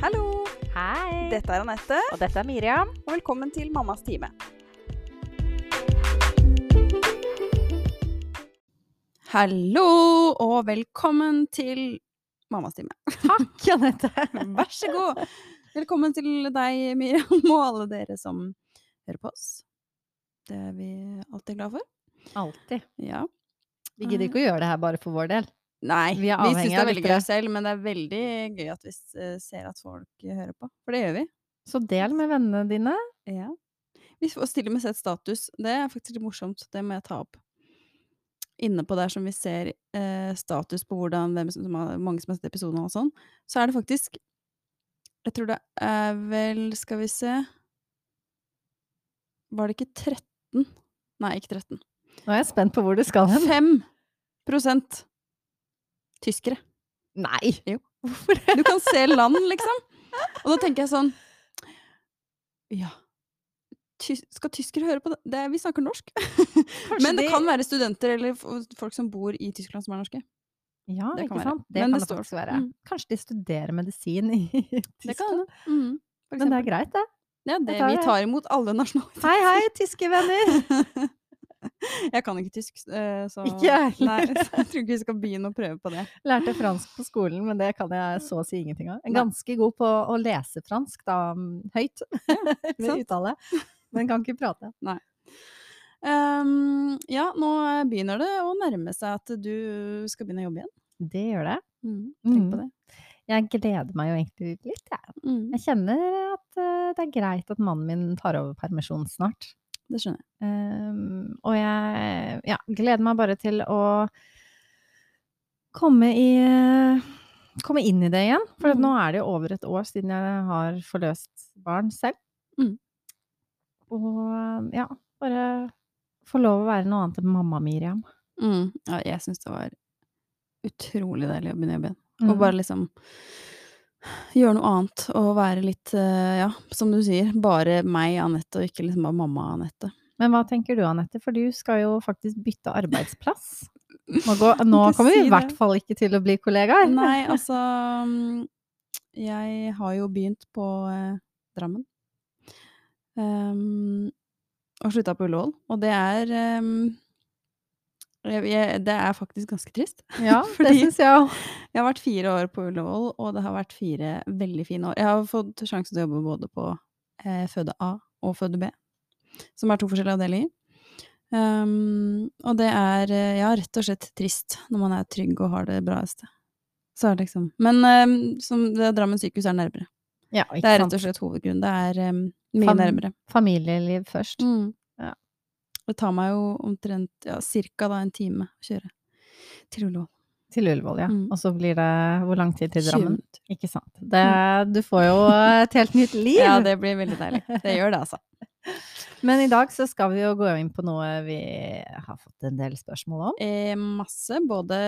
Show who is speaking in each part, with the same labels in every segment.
Speaker 1: Hallo!
Speaker 2: Hei!
Speaker 1: Dette er Anette,
Speaker 2: Og dette er Miriam.
Speaker 1: og velkommen til Mammas time. Hallo, og velkommen til Mammas time.
Speaker 2: Takk, Anette.
Speaker 1: Vær så god! Velkommen til deg, Miriam, og alle dere som hører på oss. Det er vi alltid glad for.
Speaker 2: Alltid.
Speaker 1: Ja.
Speaker 2: Vi gidder ikke å gjøre det her bare for vår del.
Speaker 1: Nei,
Speaker 2: Vi
Speaker 1: vi, syns det er veldig gøy selv, men det er veldig gøy at vi ser at folk hører på. For det gjør vi.
Speaker 2: Så del med vennene dine.
Speaker 1: Ja. Vi får stille med sett status. Det er faktisk litt morsomt. Det må jeg ta opp. Inne på der som vi ser eh, status på hvordan hvem som har, mange som har sett episoden og sånn, så er det faktisk Jeg tror det er vel Skal vi se Var det ikke 13? Nei, ikke 13.
Speaker 2: Nå er jeg spent på hvor du skal hen.
Speaker 1: 5 tyskere.
Speaker 2: Nei!
Speaker 1: Jo.
Speaker 2: Hvorfor det?
Speaker 1: Du kan se land, liksom. Og da tenker jeg sånn Ja. Ty skal tyskere høre på det? det? Vi snakker norsk. Men det
Speaker 2: de-
Speaker 1: kan være studenter eller folk som bor i Tyskland som er norske.
Speaker 2: Ja,
Speaker 1: det
Speaker 2: ikke
Speaker 1: være.
Speaker 2: sant? Det kan
Speaker 1: det
Speaker 2: faktisk være.
Speaker 1: Mm.
Speaker 2: Kanskje de studerer medisin i Tyskland?
Speaker 1: Det kan for
Speaker 2: Men det er greit, det.
Speaker 1: Ja, det, vi tar imot alle nasjonaliteter.
Speaker 2: Hei, hei, tyske venner!
Speaker 1: jeg kan ikke tysk, eh, så
Speaker 2: Ikke jeg heller.
Speaker 1: Jeg tror ikke vi skal begynne å prøve på det.
Speaker 2: Lærte fransk på skolen, men det kan jeg så å si ingenting av. Ganske god på å lese fransk, da, mm, høyt,
Speaker 1: sant.
Speaker 2: uttale. Men kan ikke prate.
Speaker 1: Ehm, ja, nå begynner det å nærme seg at du skal begynne å jobbe igjen.
Speaker 2: Det gjør det.
Speaker 1: Tenk på
Speaker 2: Mm.
Speaker 1: det.
Speaker 2: Jeg gleder meg jo egentlig litt, jeg.
Speaker 1: Mm,
Speaker 2: Jeg kjenner at eh, det er greit at mannen min tar over permisjon snart.
Speaker 1: Det skjønner jeg.
Speaker 2: Um, og jeg ja, gleder meg bare til å komme i Komme inn i det igjen. For
Speaker 1: Mm.
Speaker 2: nå er det jo over et år siden jeg har forløst barn selv.
Speaker 1: Mm.
Speaker 2: Og ja, bare få lov å være noe annet enn mamma Miriam.
Speaker 1: Mm. Ja, jeg syns det var utrolig deilig å begynne å jobben.
Speaker 2: Mm.
Speaker 1: Og bare liksom gjøre noe annet og være litt, eh, ja, som du sier, bare meg, Anette, og ikke liksom bare mamma, Anette.
Speaker 2: Men hva tenker du, Anette? For du skal jo faktisk bytte arbeidsplass. Nå, går, nå kommer vi i hvert fall ikke til å bli kollegaer.
Speaker 1: Nei, altså mm, Jeg har jo begynt på eh, Drammen. Um, og slutta på Ullevål. Og det er um, jeg, Det er faktisk ganske trist.
Speaker 2: Ja, det syns jeg òg.
Speaker 1: Jeg har vært fire år på Ullevål, og det har vært fire veldig fine år. Jeg har fått sjansen til å jobbe både på eh, føde A og føde B, som er to forskjellige avdelinger. Um, og det er eh, ja, rett og slett trist når man er trygg og har det bra et sted. Så er det liksom Men um, som det, Drammen sykehus er nærmere.
Speaker 2: Ja,
Speaker 1: Det er rett og slett hovedgrunnen. Det er um, mye
Speaker 2: Fam-
Speaker 1: nærmere.
Speaker 2: Familieliv først.
Speaker 1: Mm. Det tar meg jo omtrent ja, cirka da en time å kjøre til Ullevål.
Speaker 2: Til Ullevål, ja.
Speaker 1: Mm.
Speaker 2: Og så blir det hvor lang tid til
Speaker 1: 20
Speaker 2: Drammen?
Speaker 1: minutter.
Speaker 2: Ikke sant. Det, du får jo et helt nytt liv!
Speaker 1: Ja, det blir veldig deilig. Det gjør det, altså.
Speaker 2: Men i dag så skal vi jo gå inn på noe vi har fått en del spørsmål om.
Speaker 1: Eh, masse, både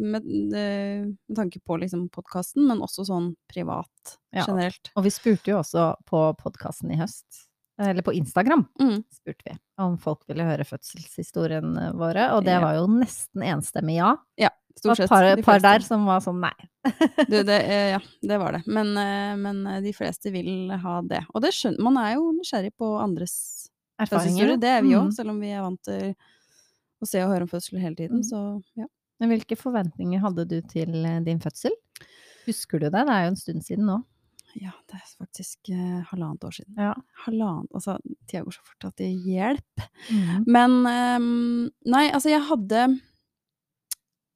Speaker 1: med, eh, med tanke på liksom podkasten, men også sånn privat
Speaker 2: Ja.
Speaker 1: generelt.
Speaker 2: Og vi spurte jo også på podkasten i høst, eller på Instagram,
Speaker 1: Mm.
Speaker 2: spurte vi om folk ville høre fødselshistoriene våre, og det var jo nesten enstemmig ja.
Speaker 1: Ja,
Speaker 2: Det
Speaker 1: stort
Speaker 2: var
Speaker 1: sett.
Speaker 2: et par, par der som var sånn nei.
Speaker 1: Du, det, eh, ja, det var det. Men, eh, men eh, de fleste vil ha det. Og det skjønner Man er jo nysgjerrig på andres
Speaker 2: Erfaringer.
Speaker 1: Det er vi òg,
Speaker 2: Mm.
Speaker 1: selv om vi er vant til å se og høre om fødsel hele tiden.
Speaker 2: Mm.
Speaker 1: Så ja.
Speaker 2: Men hvilke forventninger hadde du til eh, din fødsel? Husker du det? Det er jo en stund siden nå.
Speaker 1: Ja, det er faktisk eh, halvannet år siden.
Speaker 2: Ja.
Speaker 1: Halvannet Altså, tida går så fort at det hjelper.
Speaker 2: Mm.
Speaker 1: Men um, Nei, altså, jeg hadde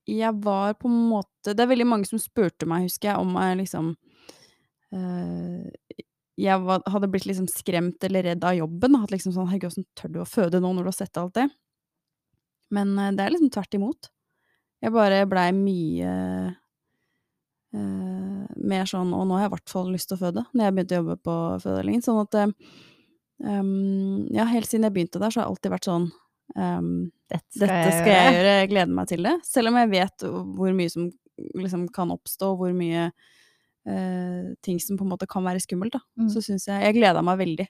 Speaker 1: Jeg var på en måte Det er veldig mange som spurte meg, husker jeg, om jeg liksom uh, Jeg var, hadde blitt liksom skremt eller redd av jobben. Hatt liksom sånn Herregud, åssen tør du å føde nå når du har sett alt det? Men uh, det er liksom tvert imot. Jeg bare blei mye eh, mer sånn Og nå har jeg i hvert fall lyst til å føde, når jeg begynte å jobbe på fødeavdelingen. Sånn at eh, ehm, Ja, helt siden jeg begynte der, så har jeg alltid vært sånn um,
Speaker 2: Dette
Speaker 1: dette skal jeg gjøre, jeg gleder meg til det. Selv om jeg vet hvor mye som liksom kan oppstå, hvor mye uh, ting som på en måte kan være skummelt, da.
Speaker 2: Mm.
Speaker 1: Så syns jeg Jeg gleda meg veldig.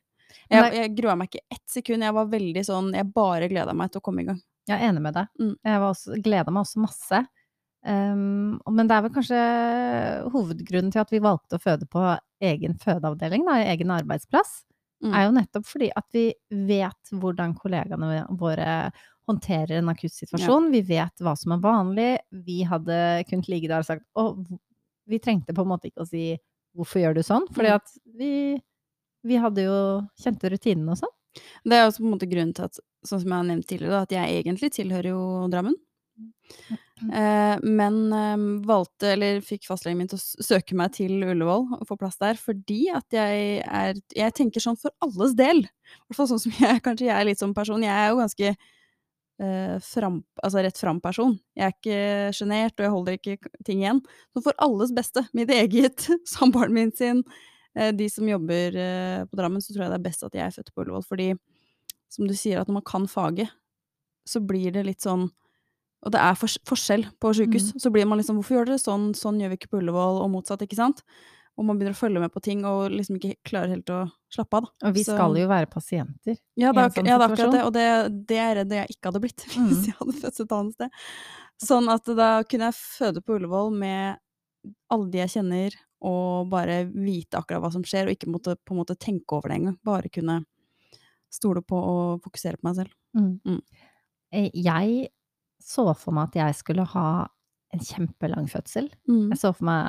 Speaker 1: Jeg, jeg grua meg ikke ett sekund. Jeg var veldig sånn Jeg bare gleda meg til å komme i gang.
Speaker 2: Jeg er enig med deg.
Speaker 1: Mm.
Speaker 2: Jeg var også, gleda meg også masse. Um, men det er vel kanskje hovedgrunnen til at vi valgte å føde på egen fødeavdeling, da, egen arbeidsplass,
Speaker 1: Mm.
Speaker 2: er jo nettopp fordi at vi vet hvordan kollegaene våre håndterer en akutt situasjon. Vi vet hva som er vanlig. Vi hadde kunnet ligge der og sagt Og vi trengte på en måte ikke å si hvorfor gjør du sånn? Fordi
Speaker 1: Mm.
Speaker 2: at vi, vi hadde jo kjente rutinene og sånn.
Speaker 1: Det er også på en måte grunnen til at, sånn som jeg har nevnt tidligere, da, at jeg egentlig tilhører jo Drammen. Eh, men eh, valgte, eller fikk fastlegen min til å søke meg til Ullevål og få plass der, fordi at jeg er Jeg tenker sånn for alles del. I hvert fall sånn som jeg kanskje jeg er litt som person. Jeg er jo ganske eh, fram, altså rett fram-person. Jeg er ikke sjenert, og jeg holder ikke ting igjen. Så for alles beste, mitt eget, samboeren min sin, eh, de som jobber eh, på Drammen, så tror jeg det er best at jeg er født på Ullevål. Fordi, som du sier, at når man kan faget, så blir det litt sånn Og det er fors forskjell på sjukehus. Så blir man liksom Hvorfor gjør dere sånn? Sånn gjør vi ikke på Ullevål, og motsatt, ikke sant? Og man begynner å følge med på ting og liksom ikke klarer helt å slappe av, da.
Speaker 2: Og vi
Speaker 1: Så-
Speaker 2: skal jo være pasienter.
Speaker 1: Ja, det er,
Speaker 2: sånn
Speaker 1: ja, det er akkurat det, og det, det er jeg redd jeg ikke hadde blitt hvis
Speaker 2: Mm.
Speaker 1: jeg hadde født et annet sted. Sånn at da kunne jeg føde på Ullevål med alle de jeg kjenner, og bare vite akkurat hva som skjer, og ikke måtte på en måte tenke over det engang. Bare kunne stole på og fokusere på meg selv. Mm.
Speaker 2: Eh, Jeg så for meg at jeg skulle ha en kjempelang fødsel.
Speaker 1: Mm.
Speaker 2: Jeg så for meg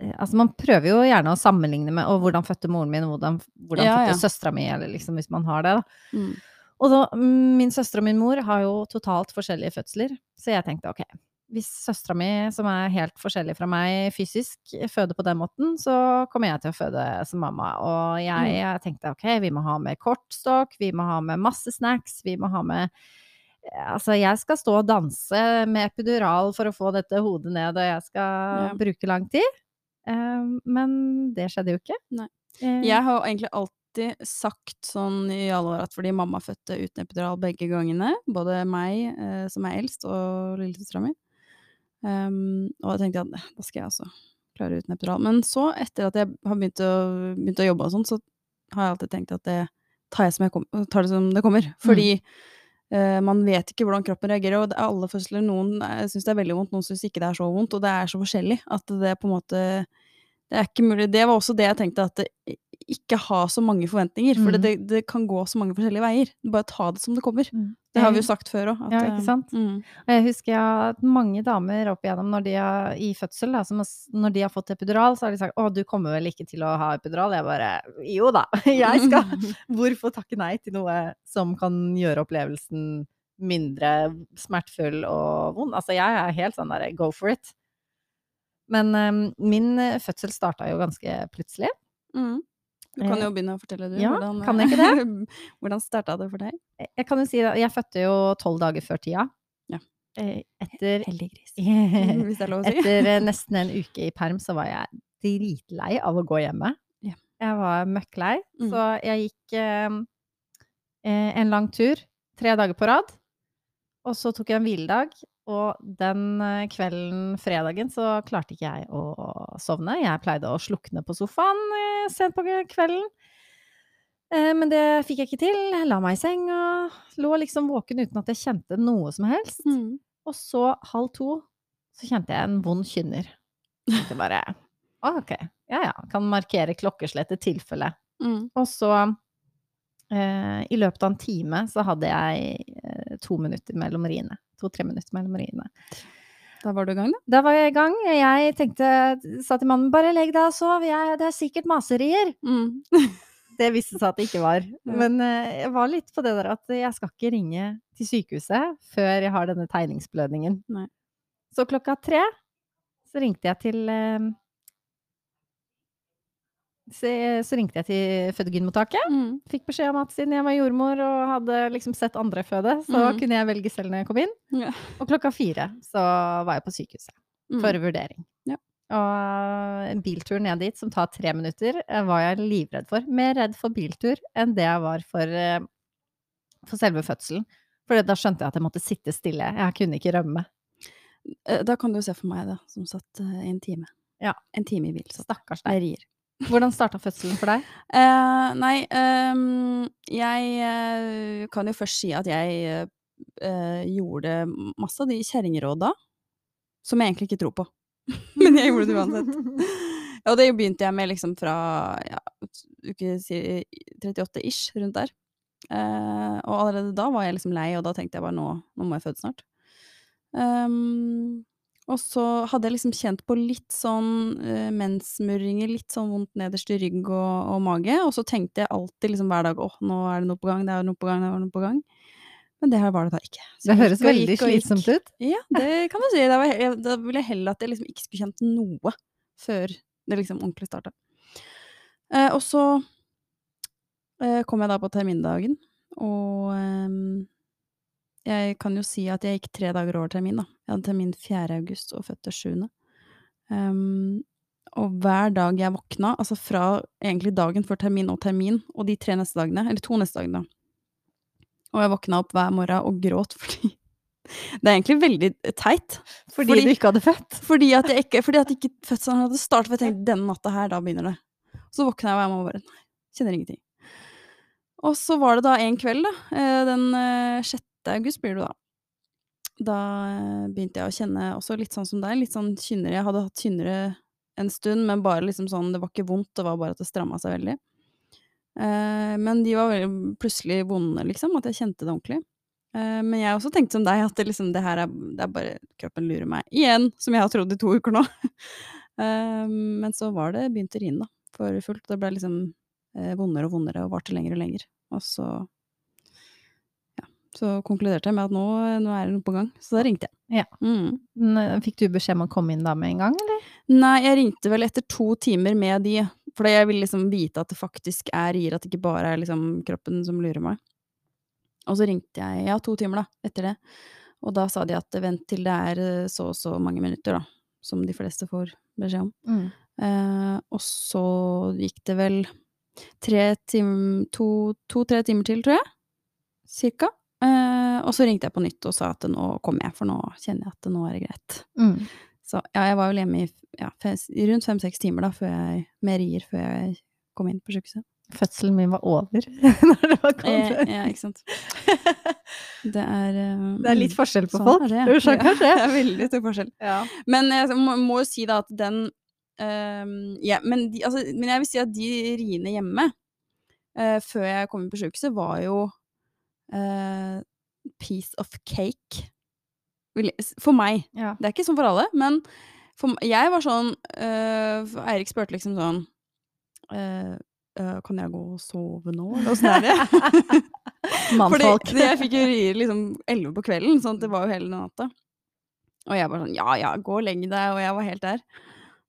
Speaker 2: eh, Altså, man prøver jo gjerne å sammenligne med Og hvordan fødte moren min, og hvordan, hvordan
Speaker 1: Ja,
Speaker 2: fødte
Speaker 1: ja.
Speaker 2: søstera mi, eller liksom hvis man har det, da.
Speaker 1: Mm.
Speaker 2: Og da, mm, min søster og min mor har jo totalt forskjellige fødsler, så jeg tenkte ok, hvis søstera mi, som er helt forskjellig fra meg fysisk, føder på den måten, så kommer jeg til å føde som mamma. Og jeg, jeg tenkte ok, vi må ha med kortstokk, vi må ha med masse snacks, vi må ha med Altså, jeg skal stå og danse med epidural for å få dette hodet ned, og jeg skal
Speaker 1: Ja.
Speaker 2: bruke lang tid. Eh, men det skjedde jo ikke.
Speaker 1: Nei.
Speaker 2: Eh,
Speaker 1: Jeg har egentlig alltid sagt sånn i alle år at fordi mamma fødte uten epidural begge gangene, både meg eh, som er eldst, og lillesøstera mi. Um, og da tenkte jeg at da skal jeg også klare uten epidural. Men så, etter at jeg har begynt å, begynt å jobbe og sånn, så har jeg alltid tenkt at det tar jeg som jeg kom, tar det som det kommer. Fordi eh, man vet ikke hvordan kroppen reagerer, og alle fødsler Noen eh, syns det er veldig vondt, noen syns ikke det er så vondt, og det er så forskjellig at det på en måte det er ikke mulig. Det var også det jeg tenkte, at ikke ha så mange forventninger. For
Speaker 2: Mm.
Speaker 1: det, det kan gå så mange forskjellige veier. Bare ta det som det kommer.
Speaker 2: Mm.
Speaker 1: Det har vi jo sagt før òg.
Speaker 2: Ja, ikke sant?
Speaker 1: Mm,
Speaker 2: Og jeg husker har mange damer opp igjennom når de har, i fødsel, da, som har, når de har fått epidural, så har de sagt 'Å, du kommer vel ikke til å ha epidural?' Jeg bare 'Jo da, jeg skal'. Hvorfor takke nei til noe som kan gjøre opplevelsen mindre smertefull og vond? Altså, jeg er helt sånn der go for it. Men um, min fødsel starta jo ganske plutselig.
Speaker 1: mm. Du kan
Speaker 2: Eh,
Speaker 1: jo begynne å fortelle, du.
Speaker 2: ja,
Speaker 1: hvordan,
Speaker 2: kan jeg ikke
Speaker 1: det? hvordan starta det for deg?
Speaker 2: Jeg kan jo si at jeg fødte jo tolv dager før tida.
Speaker 1: Ja.
Speaker 2: Eh, Etter
Speaker 1: Heldig gris. Hvis det er lov å si.
Speaker 2: Etter eh, nesten en uke i perm så var jeg dritlei av å gå hjemme.
Speaker 1: Ja.
Speaker 2: Jeg var møkklei,
Speaker 1: Mm.
Speaker 2: så jeg gikk eh, eh, en lang tur, tre dager på rad. Og så tok jeg en hviledag, og den eh, kvelden, fredagen, så klarte ikke jeg å sovne. Jeg pleide å slukne på sofaen eh, sent på kvelden. Eh, Men det fikk jeg ikke til. Jeg la meg i senga, lå liksom våken uten at jeg kjente noe som helst.
Speaker 1: Mm.
Speaker 2: Og så halv to, så kjente jeg en vond kynner. Tenkte bare «Å, ok, ja ja, kan markere klokkeslett i tilfelle.
Speaker 1: Mm.
Speaker 2: Og så, eh, i løpet av en time, så hadde jeg eh, to minutter mellom riene. To-tre minutter mellom riene.
Speaker 1: Da var du i gang, da?
Speaker 2: Da var jeg i gang. Jeg tenkte, sa til mannen bare legg deg og sov, jeg, det er sikkert maserier.
Speaker 1: Mm.
Speaker 2: Det viste seg at det ikke var. Men eh, jeg var litt på det der at jeg skal ikke ringe til sykehuset før jeg har denne tegningsblødningen.
Speaker 1: Nei.
Speaker 2: Så klokka tre så ringte jeg til eh, så, så ringte jeg til fødegynnmottaket.
Speaker 1: Mm.
Speaker 2: Fikk beskjed om at siden jeg var jordmor og hadde liksom sett andre føde, så
Speaker 1: Mm.
Speaker 2: kunne jeg velge selv når jeg kom inn.
Speaker 1: Ja.
Speaker 2: Og klokka fire så var jeg på sykehuset
Speaker 1: Mm.
Speaker 2: for vurdering.
Speaker 1: Ja.
Speaker 2: Og en biltur ned dit som tar tre minutter, eh, var jeg livredd for. Mer redd for biltur enn det jeg var for, eh, for selve fødselen. For da skjønte jeg at jeg måtte sitte stille. Jeg kunne ikke rømme.
Speaker 1: Eh, Da kan du se for meg, da, som satt eh, en time.
Speaker 2: Ja.
Speaker 1: En time i bil. Stakkars
Speaker 2: Stakkars
Speaker 1: Jeg rir.
Speaker 2: Hvordan starta fødselen for deg?
Speaker 1: Uh, nei, um, jeg eh, kan jo først si at jeg eh, gjorde masse av de kjerringråda som jeg egentlig ikke tror på. Men jeg gjorde det uansett. Og det begynte jeg med liksom fra ja, uke 38 ish, rundt der. Uh, og allerede da var jeg liksom lei, og da tenkte jeg bare nå, nå må jeg føde snart. Ehm, og så hadde jeg liksom kjent på litt sånn uh, menssmurringer, litt sånn vondt nederst i rygg og, og mage, og så tenkte jeg alltid liksom hver dag åh, nå er det noe på gang, det er noe på gang, det er noe på gang. Men det her var det da ikke. Så
Speaker 2: Det høres veldig
Speaker 1: gikk
Speaker 2: slitsomt ut.
Speaker 1: Ja, det kan man si. Da, var jeg, da ville jeg heller at jeg liksom ikke skulle kjent noe før det liksom ordentlig starta. Uh, og så uh, kom jeg da på termindagen, og ehm, jeg kan jo si at jeg gikk tre dager over termin, da. Jeg hadde termin 4. august og fødte 7. Um, og hver dag jeg våkna, altså fra egentlig dagen før termin og termin, og de tre neste dagene, eller to neste dagene, og jeg våkna opp hver morgen og gråt fordi Det er egentlig veldig teit.
Speaker 2: Fordi, du ikke hadde født.
Speaker 1: Fordi at, jeg ikke, fordi at ikke fødselen hadde startet, for jeg tenkte denne natta her, da begynner det. Så våkna jeg hver morgen og bare nei, kjenner ingenting. Og så var det da en kveld, da, eh, den eh, 6. august blir det da. Da eh, begynte jeg å kjenne også litt sånn som deg, litt sånn kynnere. Jeg hadde hatt kynnere en stund, men bare liksom sånn, det var ikke vondt, det var bare at det stramma seg veldig. Eh, men de var veldig plutselig vonde, liksom, at jeg kjente det ordentlig. Eh, men jeg også tenkte som deg, at det, liksom, det her er, det er bare kroppen lurer meg igjen, som jeg har trodd i to uker nå. Eh, men så var det begynt å rine, da, for fullt. Det ble liksom eh, vondere og vondere og varte lenger og lenger. Og så så konkluderte jeg med at nå, nå er det noe på gang. Så da ringte jeg.
Speaker 2: Ja.
Speaker 1: Mm.
Speaker 2: Fikk du beskjed om å komme inn da med en gang, eller?
Speaker 1: Nei, jeg ringte vel etter to timer med de, For jeg vil liksom vite at det faktisk er rier, at det ikke bare er liksom kroppen som lurer meg. Og så ringte jeg, ja, to timer da, etter det. Og da sa de at vent til det er eh, så og så mange minutter, da, som de fleste får beskjed om. Eh, og så gikk det vel tre tim to- to-tre timer til, tror jeg. Cirka. Eh, og så ringte jeg på nytt og sa at nå kommer jeg, for nå kjenner jeg at nå er det greit.
Speaker 2: Mm.
Speaker 1: Så ja, jeg var vel hjemme i ja, rundt fem-seks timer da, før jeg, med rier før jeg kom inn på sykehuset.
Speaker 2: Fødselen min var over når det var
Speaker 1: Eh,
Speaker 2: kommet.
Speaker 1: ja, ikke sant. Det er um,
Speaker 2: Det er litt forskjell på
Speaker 1: sånn
Speaker 2: folk.
Speaker 1: er det.
Speaker 2: Skjønner
Speaker 1: Ja, det er veldig stor forskjell.
Speaker 2: Ja.
Speaker 1: Men jeg må, må jo si da at den um, ja, men, de, altså, men jeg vil si at de riene hjemme, uh, før jeg kom inn på sykehuset, var jo eh, piece of cake. For meg.
Speaker 2: Ja.
Speaker 1: Det er ikke sånn for alle, men for, jeg var sånn uh, Eirik spurte liksom sånn uh, Kan jeg gå og sove nå, eller åssen er det?
Speaker 2: Mannfolk.
Speaker 1: Fordi jeg fikk jo rier liksom elleve på kvelden, sånn det var jo hele natta. Og jeg bare sånn ja ja, gå og legg deg, og jeg var helt der.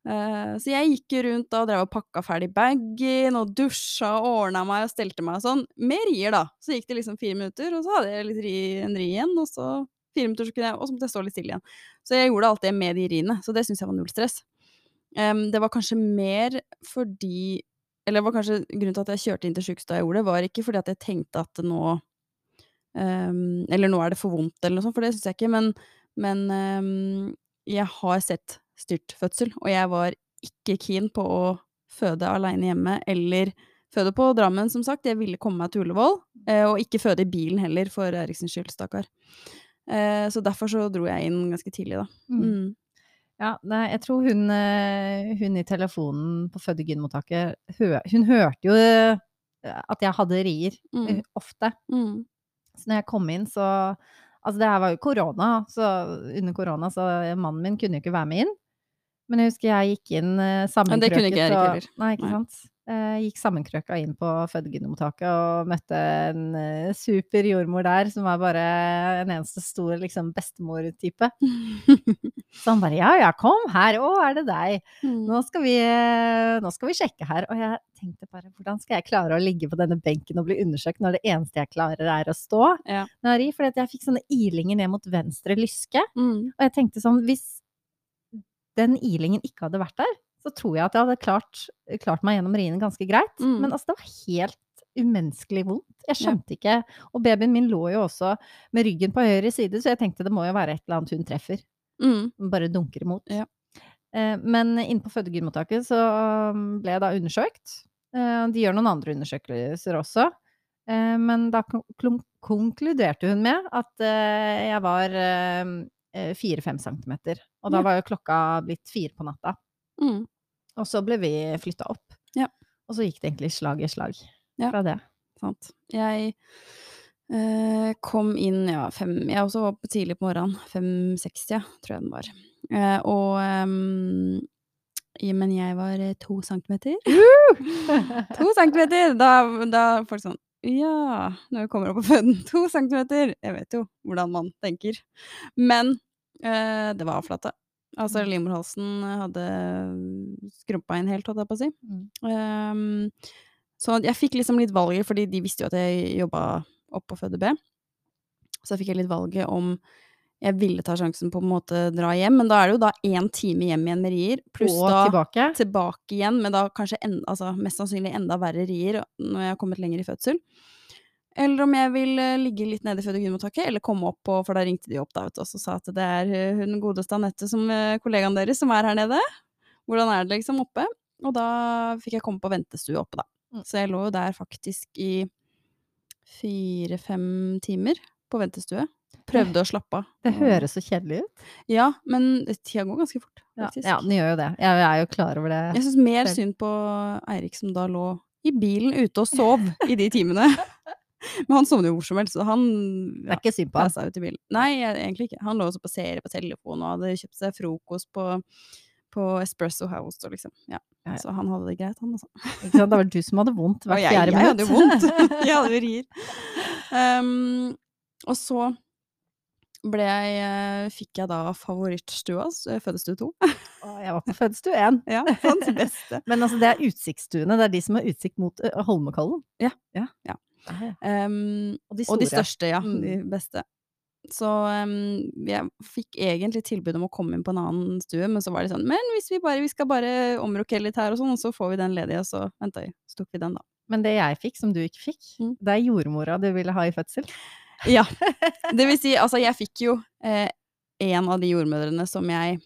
Speaker 1: Eh, så jeg gikk rundt da og drev og pakka ferdig bagen og dusja og ordna meg og stelte meg sånn, med rier, da. Så gikk det liksom fire minutter, og så hadde jeg ri, en ri igjen, og så fire minutter, så jeg, og så måtte jeg stå litt stille igjen. Så jeg gjorde alt det med de riene, så det syns jeg var null stress. Um, det var kanskje mer fordi Eller det var kanskje grunnen til at jeg kjørte inn til sykehuset da jeg gjorde det, var ikke fordi at jeg tenkte at nå um, Eller nå er det for vondt, eller noe sånt, for det syns jeg ikke, men, men um, jeg har sett styrtfødsel, og jeg var ikke keen på å føde aleine hjemme, eller føde på Drammen, som sagt. Jeg ville komme meg til Ullevål, eh, og ikke føde i bilen heller, for Eriksens skyld, stakkar. Eh, så derfor så dro jeg inn ganske tidlig, da.
Speaker 2: Mm.
Speaker 1: Mm.
Speaker 2: Ja, nei, jeg tror hun, eh, hun i telefonen på fødegynmottaket Hun hørte jo at jeg hadde rier,
Speaker 1: Mm.
Speaker 2: ofte.
Speaker 1: Mm.
Speaker 2: Så når jeg kom inn, så Altså, det her var jo korona, så under korona, så mannen min kunne jo ikke være med inn. Men jeg husker jeg gikk inn sammenkrøket.
Speaker 1: Ja, ikke
Speaker 2: sammenkrøket og
Speaker 1: heller.
Speaker 2: Nei, ikke
Speaker 1: Nei.
Speaker 2: sant. Jeg gikk sammenkrøka inn på fødegynmottaket og møtte en eh, super jordmor der som var bare en eneste stor liksom bestemor-type. Så han bare ja ja, kom her, å er det deg?
Speaker 1: Mm.
Speaker 2: Nå skal, vi, eh, nå skal vi sjekke her. Og jeg tenkte bare, hvordan skal jeg klare å ligge på denne benken og bli undersøkt når det eneste jeg klarer er å stå?
Speaker 1: Ja.
Speaker 2: Når jeg fordi jeg fikk sånne ilinger ned mot venstre lyske.
Speaker 1: Mm.
Speaker 2: Og jeg tenkte sånn, hvis den ilingen ikke hadde vært der, så tror jeg at jeg hadde klart, klart meg gjennom riene ganske greit.
Speaker 1: Mm.
Speaker 2: Men altså, det var helt umenneskelig vondt. Jeg skjønte ikke. Og babyen min lå jo også med ryggen på høyre side, så jeg tenkte det må jo være et eller annet hun treffer.
Speaker 1: Mm.
Speaker 2: Bare dunker imot.
Speaker 1: Ja.
Speaker 2: Eh, men inne på fødegynmottaket så um, ble jeg da undersøkt. Eh, de gjør noen andre undersøkelser også. Eh, men da konkluderte hun med at jeg var fire-fem centimeter. Og da var jo klokka blitt fire på natta.
Speaker 1: Mm.
Speaker 2: Og så ble vi flytta opp.
Speaker 1: Ja.
Speaker 2: Og så gikk det egentlig slag i slag
Speaker 1: Ja.
Speaker 2: fra det.
Speaker 1: Sant. Jeg eh, kom inn ja, fem Jeg også var oppe tidlig på morgenen. 5.60, tror jeg den var. Eh, og ehm, Men jeg var eh, to centimeter. to centimeter! Da, da folk sånn Ja, når vi kommer opp på føden. To centimeter! Jeg vet jo hvordan man tenker. Men eh, det var avflate. Altså,
Speaker 2: Mm.
Speaker 1: livmorhalsen hadde skrumpa inn helt, holdt jeg på å si.
Speaker 2: Mm.
Speaker 1: Um, så jeg fikk liksom litt valget, fordi de visste jo at jeg jobba på Føde B. Så fikk jeg litt valget om jeg ville ta sjansen på å en måte dra hjem, men da er det jo da én time hjem igjen med rier, pluss
Speaker 2: og
Speaker 1: da
Speaker 2: tilbake.
Speaker 1: tilbake igjen med da kanskje en, altså mest sannsynlig enda verre rier når jeg har kommet lenger i fødsel. Eller om jeg vil eh, ligge litt nede i fødegunmottaket, eller komme opp på For da ringte de opp da, vet du, og sa at det er eh, hun godeste Anette, som eh, kollegaen deres, som er her nede. Hvordan er det liksom oppe? Og da fikk jeg komme på ventestue oppe, da.
Speaker 2: Mm.
Speaker 1: Så jeg lå jo der faktisk i fire-fem timer på ventestue. Prøvde å slappe av.
Speaker 2: Det høres så kjedelig ut.
Speaker 1: Ja, men tida går ganske fort,
Speaker 2: Ja,
Speaker 1: faktisk.
Speaker 2: ja, den gjør jo det. Jeg er jo klar over det.
Speaker 1: Jeg syns mer synd på Eirik som da lå i bilen ute og sov i de timene. Men han sovner jo hvor som helst, så han
Speaker 2: Det er ikke synd på
Speaker 1: ham? ut i bilen. Nei, egentlig ikke. Han lå også på serie på telefon og hadde kjøpt seg frokost på, på Espresso House og liksom. Ja.
Speaker 2: Ja, ja.
Speaker 1: Så han hadde det greit, han altså.
Speaker 2: Ikke sant? Det var du som hadde vondt hvert fjerde
Speaker 1: jeg hadde jo vondt. jeg hadde jo rier. Um, og så ble jeg, eh, fikk jeg da favorittstua, s- eh, fødestue 2.
Speaker 2: Å, Jeg var på fødestue én.
Speaker 1: Ja, sant, beste.
Speaker 2: Men altså, det er utsiktsstuene. Det er de som har utsikt mot ø, Holmenkollen.
Speaker 1: Ja.
Speaker 2: ja.
Speaker 1: Ja. Um,
Speaker 2: Og de
Speaker 1: Og de største, ja.
Speaker 2: Mm.
Speaker 1: De beste. Så um, jeg fikk egentlig tilbud om å komme inn på en annen stue, men så var det sånn Men hvis vi bare vi skal bare omrokere litt her og sånn, og så får vi den ledige, og så venta vi. Så tok vi den, da.
Speaker 2: Men det jeg fikk, som du ikke fikk,
Speaker 1: Mm.
Speaker 2: det er jordmora du ville ha i fødsel.
Speaker 1: Ja. Det vil si, altså, jeg fikk jo eh, en av de jordmødrene som jeg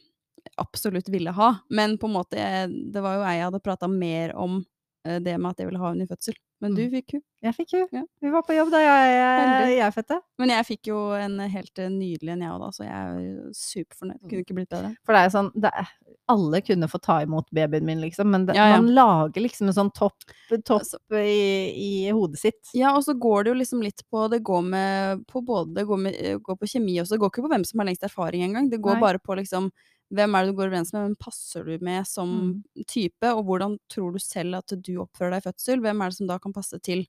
Speaker 1: absolutt ville ha, men på en måte eh, Det var jo jeg jeg hadde prata mer om eh, det med at jeg ville ha henne i fødsel. Men du
Speaker 2: Mm.
Speaker 1: fikk hun.
Speaker 2: Jeg fikk hun.
Speaker 1: Ja.
Speaker 2: Vi var på jobb da jeg,
Speaker 1: jeg,
Speaker 2: jeg fødte.
Speaker 1: Men jeg fikk jo en helt eh, nydelig en, jeg òg, da, så jeg er superfornøyd. Kunne ikke blitt bedre.
Speaker 2: For det er jo sånn det er, Alle kunne få ta imot babyen min, liksom, men det,
Speaker 1: Ja, ja.
Speaker 2: man lager liksom en sånn topp, topp
Speaker 1: Altså-
Speaker 2: i, i hodet sitt.
Speaker 1: Ja, og så går det jo liksom litt på Det går med på både Det går, med, eh, går på kjemi også. Det går ikke på hvem som har lengst erfaring engang. Det går
Speaker 2: Nei.
Speaker 1: bare på liksom Hvem er det du går overens med? Hvem passer du med som
Speaker 2: Mm.
Speaker 1: type? Og hvordan tror du selv at du oppfører deg i fødsel? Hvem er det som da kan passe til,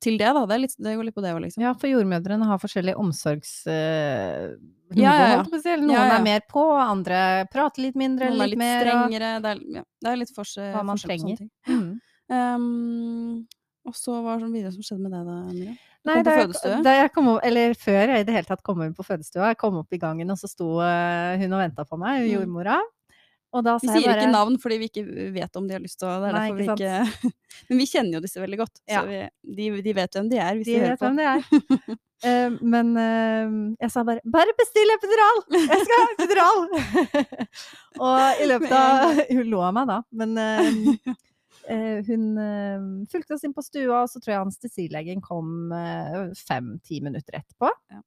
Speaker 1: til det, da? Det, er litt, det går litt på det òg, liksom.
Speaker 2: Ja, for jordmødrene har forskjellig omsorgsnivå,
Speaker 1: Ja, ja, ja.
Speaker 2: holdt jeg på å si. Noen
Speaker 1: Ja, ja.
Speaker 2: er mer på, andre prater litt mindre,
Speaker 1: Noen er
Speaker 2: litt,
Speaker 1: litt
Speaker 2: mer. og-
Speaker 1: strengere. Det er, ja, det er litt forskjell,
Speaker 2: Hva man
Speaker 1: forskjell på sånne
Speaker 2: trenger.
Speaker 1: ting.
Speaker 2: Mm.
Speaker 1: Um, og så hva var det videre som skjedde med deg da, Mira?
Speaker 2: Nei, da jeg, da jeg opp, eller før jeg i det hele tatt kom inn på fødestua, jeg kom opp i gangen, og så sto eh, hun og venta på meg,
Speaker 1: Mm.
Speaker 2: jordmora.
Speaker 1: Vi sier
Speaker 2: bare
Speaker 1: ikke navn fordi vi ikke vet om de har lyst til å Det er
Speaker 2: Nei,
Speaker 1: derfor vi
Speaker 2: ikke
Speaker 1: ikke Men vi kjenner jo disse veldig godt.
Speaker 2: Ja.
Speaker 1: Så vi, de, de vet hvem de er, hvis de,
Speaker 2: De
Speaker 1: hører
Speaker 2: vet
Speaker 1: på.
Speaker 2: hvem de er. Uh, men uh, jeg sa bare 'bare bestill epidural! Jeg skal ha epidural!' og i løpet av Hun lo av meg da, men eh, hun eh, fulgte oss inn på stua, og så tror jeg anestesilegen kom eh, fem-ti minutter etterpå.
Speaker 1: Ja.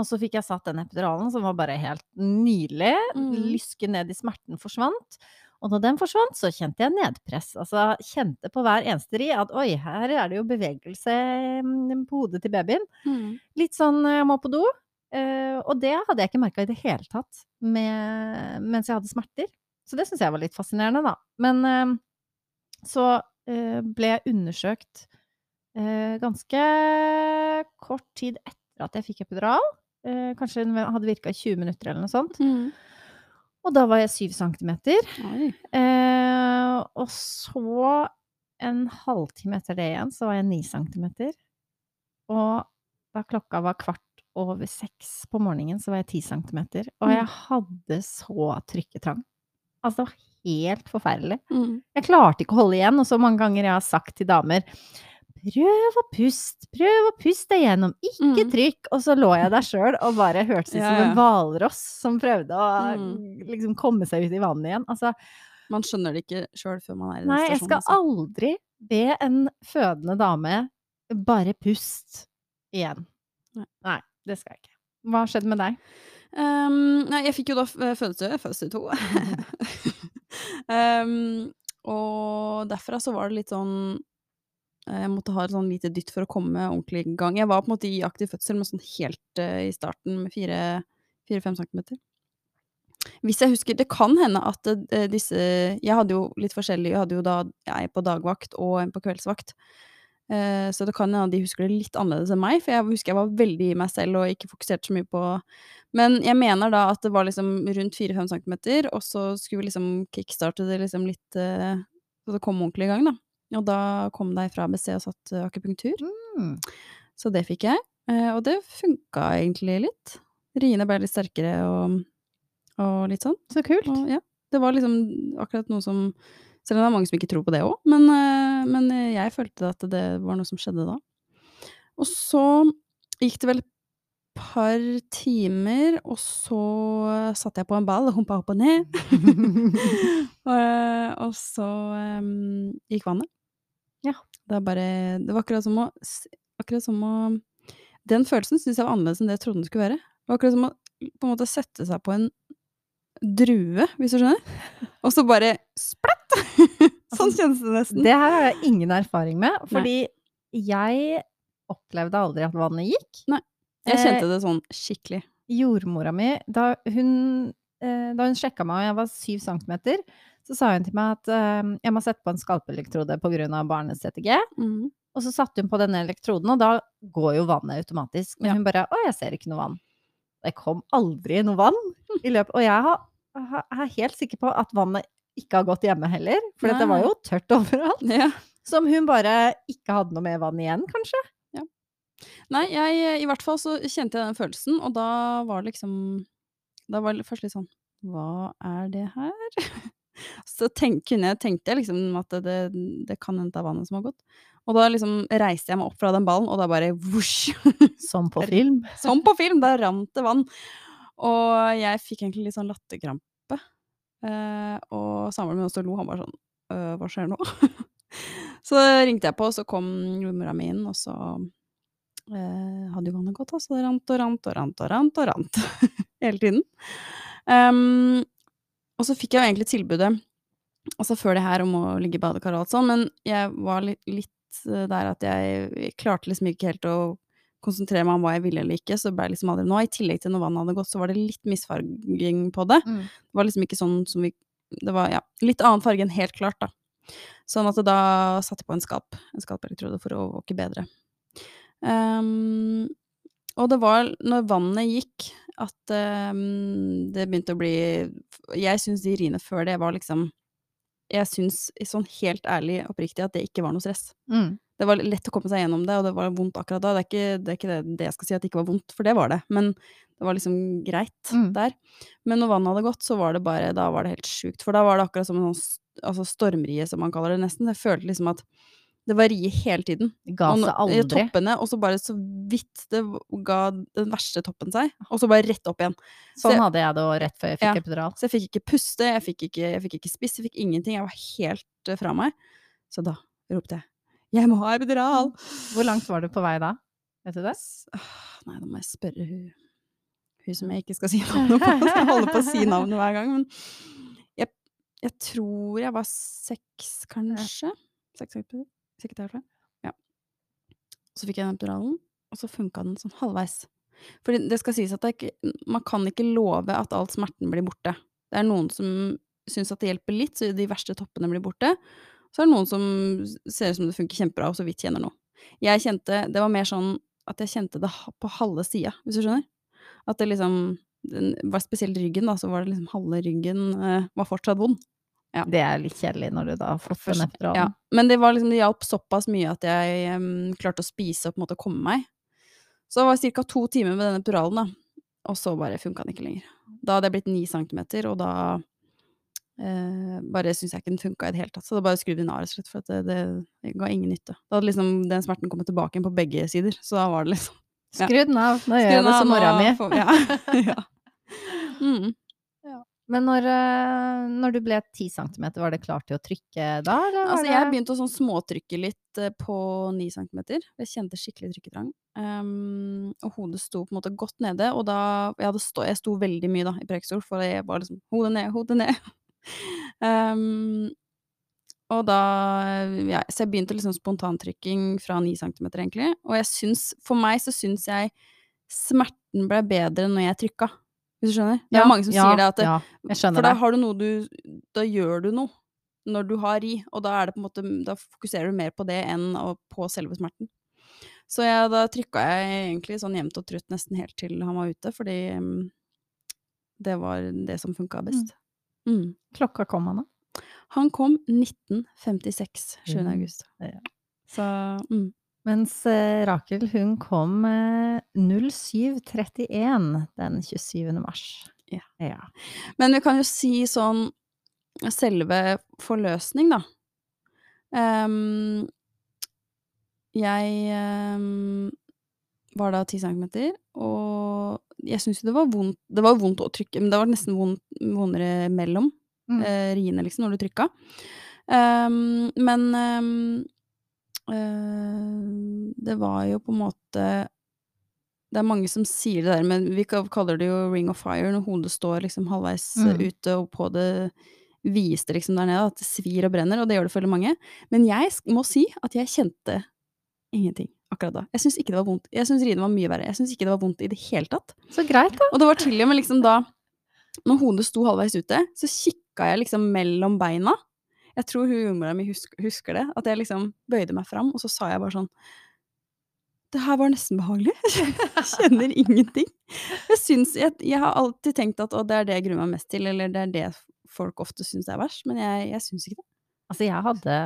Speaker 2: Og så fikk jeg satt den epiduralen, som var bare helt nydelig.
Speaker 1: Mm.
Speaker 2: Lysken ned i smerten forsvant. Og når den forsvant, så kjente jeg nedpress. Altså kjente på hver eneste ri at oi, her er det jo bevegelse mm, på hodet til babyen.
Speaker 1: Mm.
Speaker 2: Litt sånn jeg må på do. Eh, og det hadde jeg ikke merka i det hele tatt med, mens jeg hadde smerter. Så det syns jeg var litt fascinerende, da. Men eh, så eh, ble jeg undersøkt eh, ganske kort tid etter at jeg fikk epidural. Eh, kanskje den hadde virka i 20 minutter eller noe sånt.
Speaker 1: Mm.
Speaker 2: Og da var jeg 7
Speaker 1: cm.
Speaker 2: Eh, og så en halvtime etter det igjen, så var jeg 9 cm. Og da klokka var kvart over seks på morgenen, så var jeg ti centimeter. Og
Speaker 1: Mm.
Speaker 2: jeg hadde så trykketrang. Altså, det var helt forferdelig.
Speaker 1: Mm.
Speaker 2: Jeg klarte ikke å holde igjen, og så mange ganger jeg har sagt til damer Prøv å puste, prøv å puste deg gjennom, ikke
Speaker 1: Mm.
Speaker 2: trykk. Og så lå jeg der sjøl og bare hørtes ut som en hvalross som prøvde å
Speaker 1: Mm.
Speaker 2: liksom komme seg ut i vannet igjen. Altså,
Speaker 1: Man skjønner det ikke sjøl før man er i den
Speaker 2: Nei, jeg skal
Speaker 1: altså.
Speaker 2: aldri be en fødende dame bare pust igjen.
Speaker 1: Nei.
Speaker 2: Nei, det skal jeg ikke. Hva har skjedd med deg?
Speaker 1: Um, nei, jeg fikk jo da fødsel, fødsel to. Ehm, og derfra så var det litt sånn eh, Jeg måtte ha et sånn lite dytt for å komme ordentlig i gang. Jeg var på en måte i aktiv fødsel, men sånn helt uh, i starten med fire-fem centimeter. Hvis jeg husker Det kan hende at uh, disse Jeg hadde jo litt forskjellig Jeg hadde jo da ei på dagvakt og en på kveldsvakt. Så det kan hende de husker det litt annerledes enn meg, for jeg husker jeg var veldig i meg selv og ikke fokuserte så mye på Men jeg mener da at det var liksom rundt fire-fem centimeter, og så skulle vi liksom kickstarte det liksom litt eh, Så det kom ordentlig i gang, da. Og da kom de fra ABC og satt eh, akupunktur.
Speaker 2: Mm.
Speaker 1: Så det fikk jeg. Eh, og det funka egentlig litt. Riene ble litt sterkere og, og litt sånn.
Speaker 2: Så kult.
Speaker 1: Og ja, det var liksom akkurat noe som Selv om det er mange som ikke tror på det òg, men, men jeg følte at det var noe som skjedde da. Og så gikk det vel et par timer, og så satt jeg på en ball og humpa opp og ned. og, og så um, gikk vannet.
Speaker 2: Ja.
Speaker 1: Det, bare, det var akkurat som å Akkurat som å Den følelsen syntes jeg var annerledes enn det jeg trodde den skulle være. Det var akkurat som å på en måte sette seg på en drue, hvis du skjønner. Og så bare splatt! sånn kjennes det nesten.
Speaker 2: Det her har jeg ingen erfaring med, fordi jeg opplevde aldri at vannet gikk.
Speaker 1: Jeg kjente det sånn skikkelig.
Speaker 2: Jordmora mi, da hun, eh, da hun sjekka meg og jeg var syv centimeter, så sa hun til meg at eh, jeg må sette på en skalpelektrode pga. barnets CTG.
Speaker 1: Mm.
Speaker 2: Og så satte hun på denne elektroden, og da går jo vannet automatisk. Men
Speaker 1: Ja.
Speaker 2: hun bare 'Å, jeg ser ikke noe vann'. Det kom aldri noe vann i løpet Og jeg har, har- er helt sikker på at vannet ikke har gått hjemme heller, for det var jo tørt overalt.
Speaker 1: Ja.
Speaker 2: Som hun bare ikke hadde noe mer vann igjen, kanskje.
Speaker 1: Nei, jeg I hvert fall så kjente jeg den følelsen, og da var det liksom Da var det først litt sånn Hva er det her? Så tenk, kunne jeg, tenkte jeg liksom at det, det kan hende det er vannet som har gått. Og da liksom reiste jeg meg opp fra den ballen, og da bare vosj!
Speaker 2: Som på film.
Speaker 1: Som på film! Da rant det vann. Og jeg fikk egentlig litt sånn latterkrampe. Eh, og samboeren min også lo. Han bare sånn «Øh, Hva skjer nå? så ringte jeg på, og så kom jordmora mi inn, og så eh, hadde jo vannet gått, altså. Det rant og rant og rant og rant og rant hele tiden. Um, og så fikk jeg jo egentlig tilbudet, altså før det her, om å ligge i badekar og alt sånn, men jeg var litt, litt eh, der at jeg, klarte liksom ikke helt å konsentrere meg om hva jeg ville eller ikke, så ble liksom aldri noe. I tillegg til når vannet hadde gått, så var det litt misfarging på det.
Speaker 2: Mm.
Speaker 1: Det var liksom ikke sånn som vi Det var ja, litt annen farge enn helt klart, da. Sånn at da satte jeg på en skalp, en skalpelektrode for å våke bedre. Ehm, og det var når vannet gikk at um, det begynte å bli Jeg syns de riene før det var liksom Jeg syns sånn helt ærlig oppriktig at det ikke var noe stress.
Speaker 2: Mm.
Speaker 1: Det var lett å komme seg gjennom det, og det var vondt akkurat da. Det er ikke det, er ikke det, det jeg skal si at det ikke var vondt, for det var det. Men det var liksom greit
Speaker 2: Mm.
Speaker 1: der. Men når vannet hadde gått, så var det bare Da var det helt sjukt. For da var det akkurat som en sånn altså stormrie, som man kaller det nesten. Jeg følte liksom at det var rie hele tiden.
Speaker 2: Det ga seg aldri. Og.
Speaker 1: Toppene, og så bare så vidt det ga den verste toppen seg, og så bare rett opp igjen.
Speaker 2: Sånn
Speaker 1: Så-
Speaker 2: hadde jeg det òg rett før jeg fikk
Speaker 1: Ja.
Speaker 2: epidural.
Speaker 1: Så jeg fikk ikke puste, jeg fikk ikke, jeg fikk ikke spise, jeg fikk ingenting. Jeg var helt eh, fra meg. Så da ropte jeg 'Jeg må ha epidural'!
Speaker 2: Hvor langt var du på vei da? Vet du det?
Speaker 1: Nei, da må jeg spørre hun, hun som jeg ikke skal si navnet på. Så jeg holder på å si navnet hver gang. Men jeg, jeg tror jeg var seks, kanskje. Seks epidural. Sikkert derfra. Ja. Så fikk jeg den epiduralen, og så funka den sånn halvveis. For det skal sies at det ikke, man kan ikke love at all smerten blir borte. Det er noen som syns at det hjelper litt, så de verste toppene blir borte. Så er det noen som ser ut som det funker kjempebra, og så vidt kjenner noe. Jeg kjente Det var mer sånn at jeg kjente det på halve sida, hvis du skjønner. At det liksom den var Spesielt ryggen, da, så var det liksom halve ryggen eh, var fortsatt vond. Ja.
Speaker 2: Det er litt kjedelig når du da har fått den
Speaker 1: etter
Speaker 2: epiduralen.
Speaker 1: Ja. Men det var liksom Det hjalp såpass mye at jeg um, klarte å spise og på en måte komme meg. Så det var ca. to timer med den epiduralen, da. Og så bare funka den ikke lenger. Da hadde jeg blitt ni centimeter, og da eh, bare syns jeg ikke den funka i det hele tatt. Så da bare skrudde den av, rett og slett, for at det, det ga ingen nytte. Da hadde liksom den smerten kommet tilbake igjen på begge sider, så da var det liksom Ja.
Speaker 2: Skru den av, nå gjør jeg det som mora mi.
Speaker 1: Ja. ja. Mm.
Speaker 2: Men når, eh, når du ble 10 cm, var det klart til å trykke da,
Speaker 1: Altså, jeg begynte å sånn småtrykke litt eh, på 9 cm. Jeg kjente skikkelig trykketrang. Um, og hodet sto på en måte godt nede, og da Jeg, stå, jeg sto veldig mye da i prekestol, for jeg var liksom Hodet ned, hodet ned. um, og da ja, Så jeg begynte liksom spontantrykking fra 9 cm, egentlig. Og jeg syns For meg så syns jeg smerten ble bedre når jeg trykka. Hvis du skjønner? Det er
Speaker 2: Ja,
Speaker 1: mange som
Speaker 2: ja,
Speaker 1: sier det at det,
Speaker 2: ja, jeg skjønner
Speaker 1: For da har du noe du Da gjør du noe når du har ri, og da det på en måte Da fokuserer du mer på det enn på selve smerten. Så jeg, da trykka jeg egentlig sånn jevnt og trutt nesten helt til han var ute, fordi mm, det var det som funka best. Mm.
Speaker 2: Klokka kom han da.
Speaker 1: Han kom 1956, 7.
Speaker 2: Mm,
Speaker 1: august.
Speaker 2: ja.
Speaker 1: Så mm.
Speaker 2: Mens eh, Rakel, hun kom eh, 07.31 den 27. mars.
Speaker 1: Ja.
Speaker 2: ja.
Speaker 1: Men vi kan jo si sånn selve forløsning, da. Um, jeg um, var da 10 centimeter, og jeg syns jo det var vondt Det var vondt å trykke, men det var nesten vondt, vondere mellom
Speaker 2: Mm.
Speaker 1: eh, riene, liksom, når du trykka. Um, men ehm, eh, det var jo på en måte Det er mange som sier det der, men vi kaller det jo ring of fire når hodet står liksom halvveis eh,
Speaker 2: Mm.
Speaker 1: ute, og på det viste liksom der nede, at det svir og brenner, og det gjør det for mange. Men jeg må si at jeg kjente ingenting akkurat da. Jeg syns ikke det var vondt. Jeg syns riene var mye verre. Jeg syns ikke det var vondt i det hele tatt.
Speaker 2: Så greit, da.
Speaker 1: Og det var til og med liksom da Når hodet sto halvveis ute, så kikka jeg liksom mellom beina. Jeg tror hun jordmora mi husker, husker det. At jeg liksom bøyde meg fram, og så sa jeg bare sånn Det her var nesten behagelig. Jeg kjenner ingenting. Jeg synes, Jeg, jeg har alltid tenkt at det er det jeg gruer meg mest til, eller det er det folk ofte syns er verst, men jeg, jeg syns ikke det.
Speaker 2: Altså, jeg hadde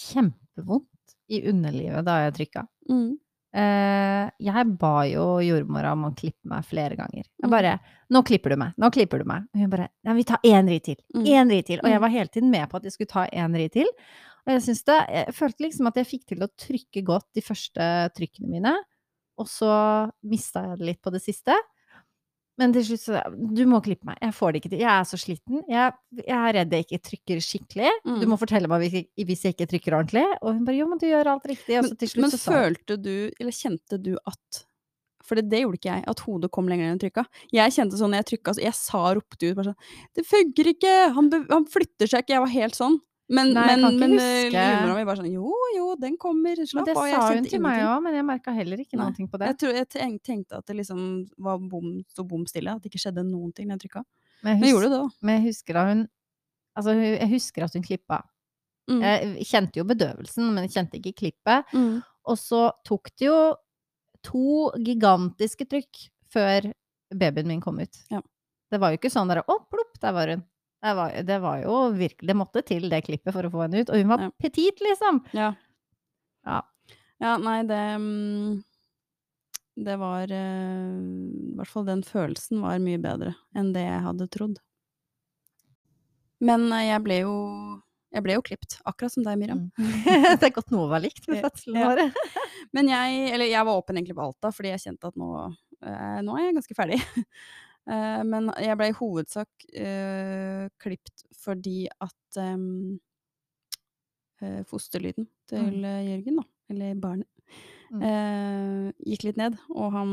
Speaker 2: kjempevondt i underlivet da jeg trykka.
Speaker 1: Mm.
Speaker 2: Eh, jeg ba jo jordmora om å klippe meg flere ganger. Jeg
Speaker 1: Mm.
Speaker 2: bare 'Nå klipper du meg. Nå klipper du meg.' Og hun bare 'Nei, vi tar én ri til.
Speaker 1: Mm.
Speaker 2: Én ri til.' Og jeg
Speaker 1: Mm.
Speaker 2: var hele tiden med på at jeg skulle ta én ri til. Og jeg det Jeg følte liksom at jeg fikk til å trykke godt de første trykkene mine, og så mista jeg det litt på det siste. Men til slutt så Du må klippe meg. Jeg får det ikke til. Jeg er så sliten. Jeg, jeg er redd jeg ikke trykker skikkelig. Du
Speaker 1: Mm.
Speaker 2: må fortelle meg hvis jeg, hvis jeg ikke trykker ordentlig. Og hun bare 'Jo, men du gjør alt riktig.' Og så til slutt
Speaker 1: men
Speaker 2: så sa Men
Speaker 1: følte du, eller kjente du at For det, det gjorde ikke jeg, at hodet kom lenger enn jeg trykka. Jeg kjente sånn jeg trykka, så jeg sa og ropte ut bare sånn 'Det funker ikke! Han, han flytter seg ikke!' Jeg var helt sånn. Men,
Speaker 2: Nei,
Speaker 1: men, men
Speaker 2: huske-
Speaker 1: eh, mi bare sånn 'Jo, jo, den kommer. Slapp
Speaker 2: det
Speaker 1: av.' Jeg
Speaker 2: sa hun til meg òg, men jeg merka heller ikke noe på det.
Speaker 1: Jeg, tror, jeg tenkte at det liksom var bom, sto bom stille, at det ikke skjedde noen ting da jeg trykka.
Speaker 2: Men jeg,
Speaker 1: gjorde det, da.
Speaker 2: men jeg husker da hun Altså, jeg husker at hun klippa.
Speaker 1: Mm.
Speaker 2: Jeg kjente jo bedøvelsen, men jeg kjente ikke klippet.
Speaker 1: Mm.
Speaker 2: Og så tok det jo to gigantiske trykk før babyen min kom ut.
Speaker 1: Ja.
Speaker 2: Det var jo ikke sånn der 'Å, plopp, der var hun'. Det var, det var jo virkelig Det måtte til, det klippet, for å få henne ut. Og hun var
Speaker 1: Ja.
Speaker 2: petit, liksom!
Speaker 1: Ja.
Speaker 2: Ja.
Speaker 1: Ja, nei, det mm, Det var eh, I hvert fall den følelsen var mye bedre enn det jeg hadde trodd. Men eh, jeg ble jo Jeg ble jo klipt, akkurat som deg, Miriam.
Speaker 2: det er godt noe var likt med fødselen vår. Ja.
Speaker 1: Men jeg Eller jeg var åpen egentlig på alt da, fordi jeg kjente at nå eh, Nå er jeg ganske ferdig. Eh, men jeg ble i hovedsak eh, klipt fordi at eh, fosterlyden til mm. Jørgen, da, eller barnet,
Speaker 2: Mm.
Speaker 1: eh, gikk litt ned, og han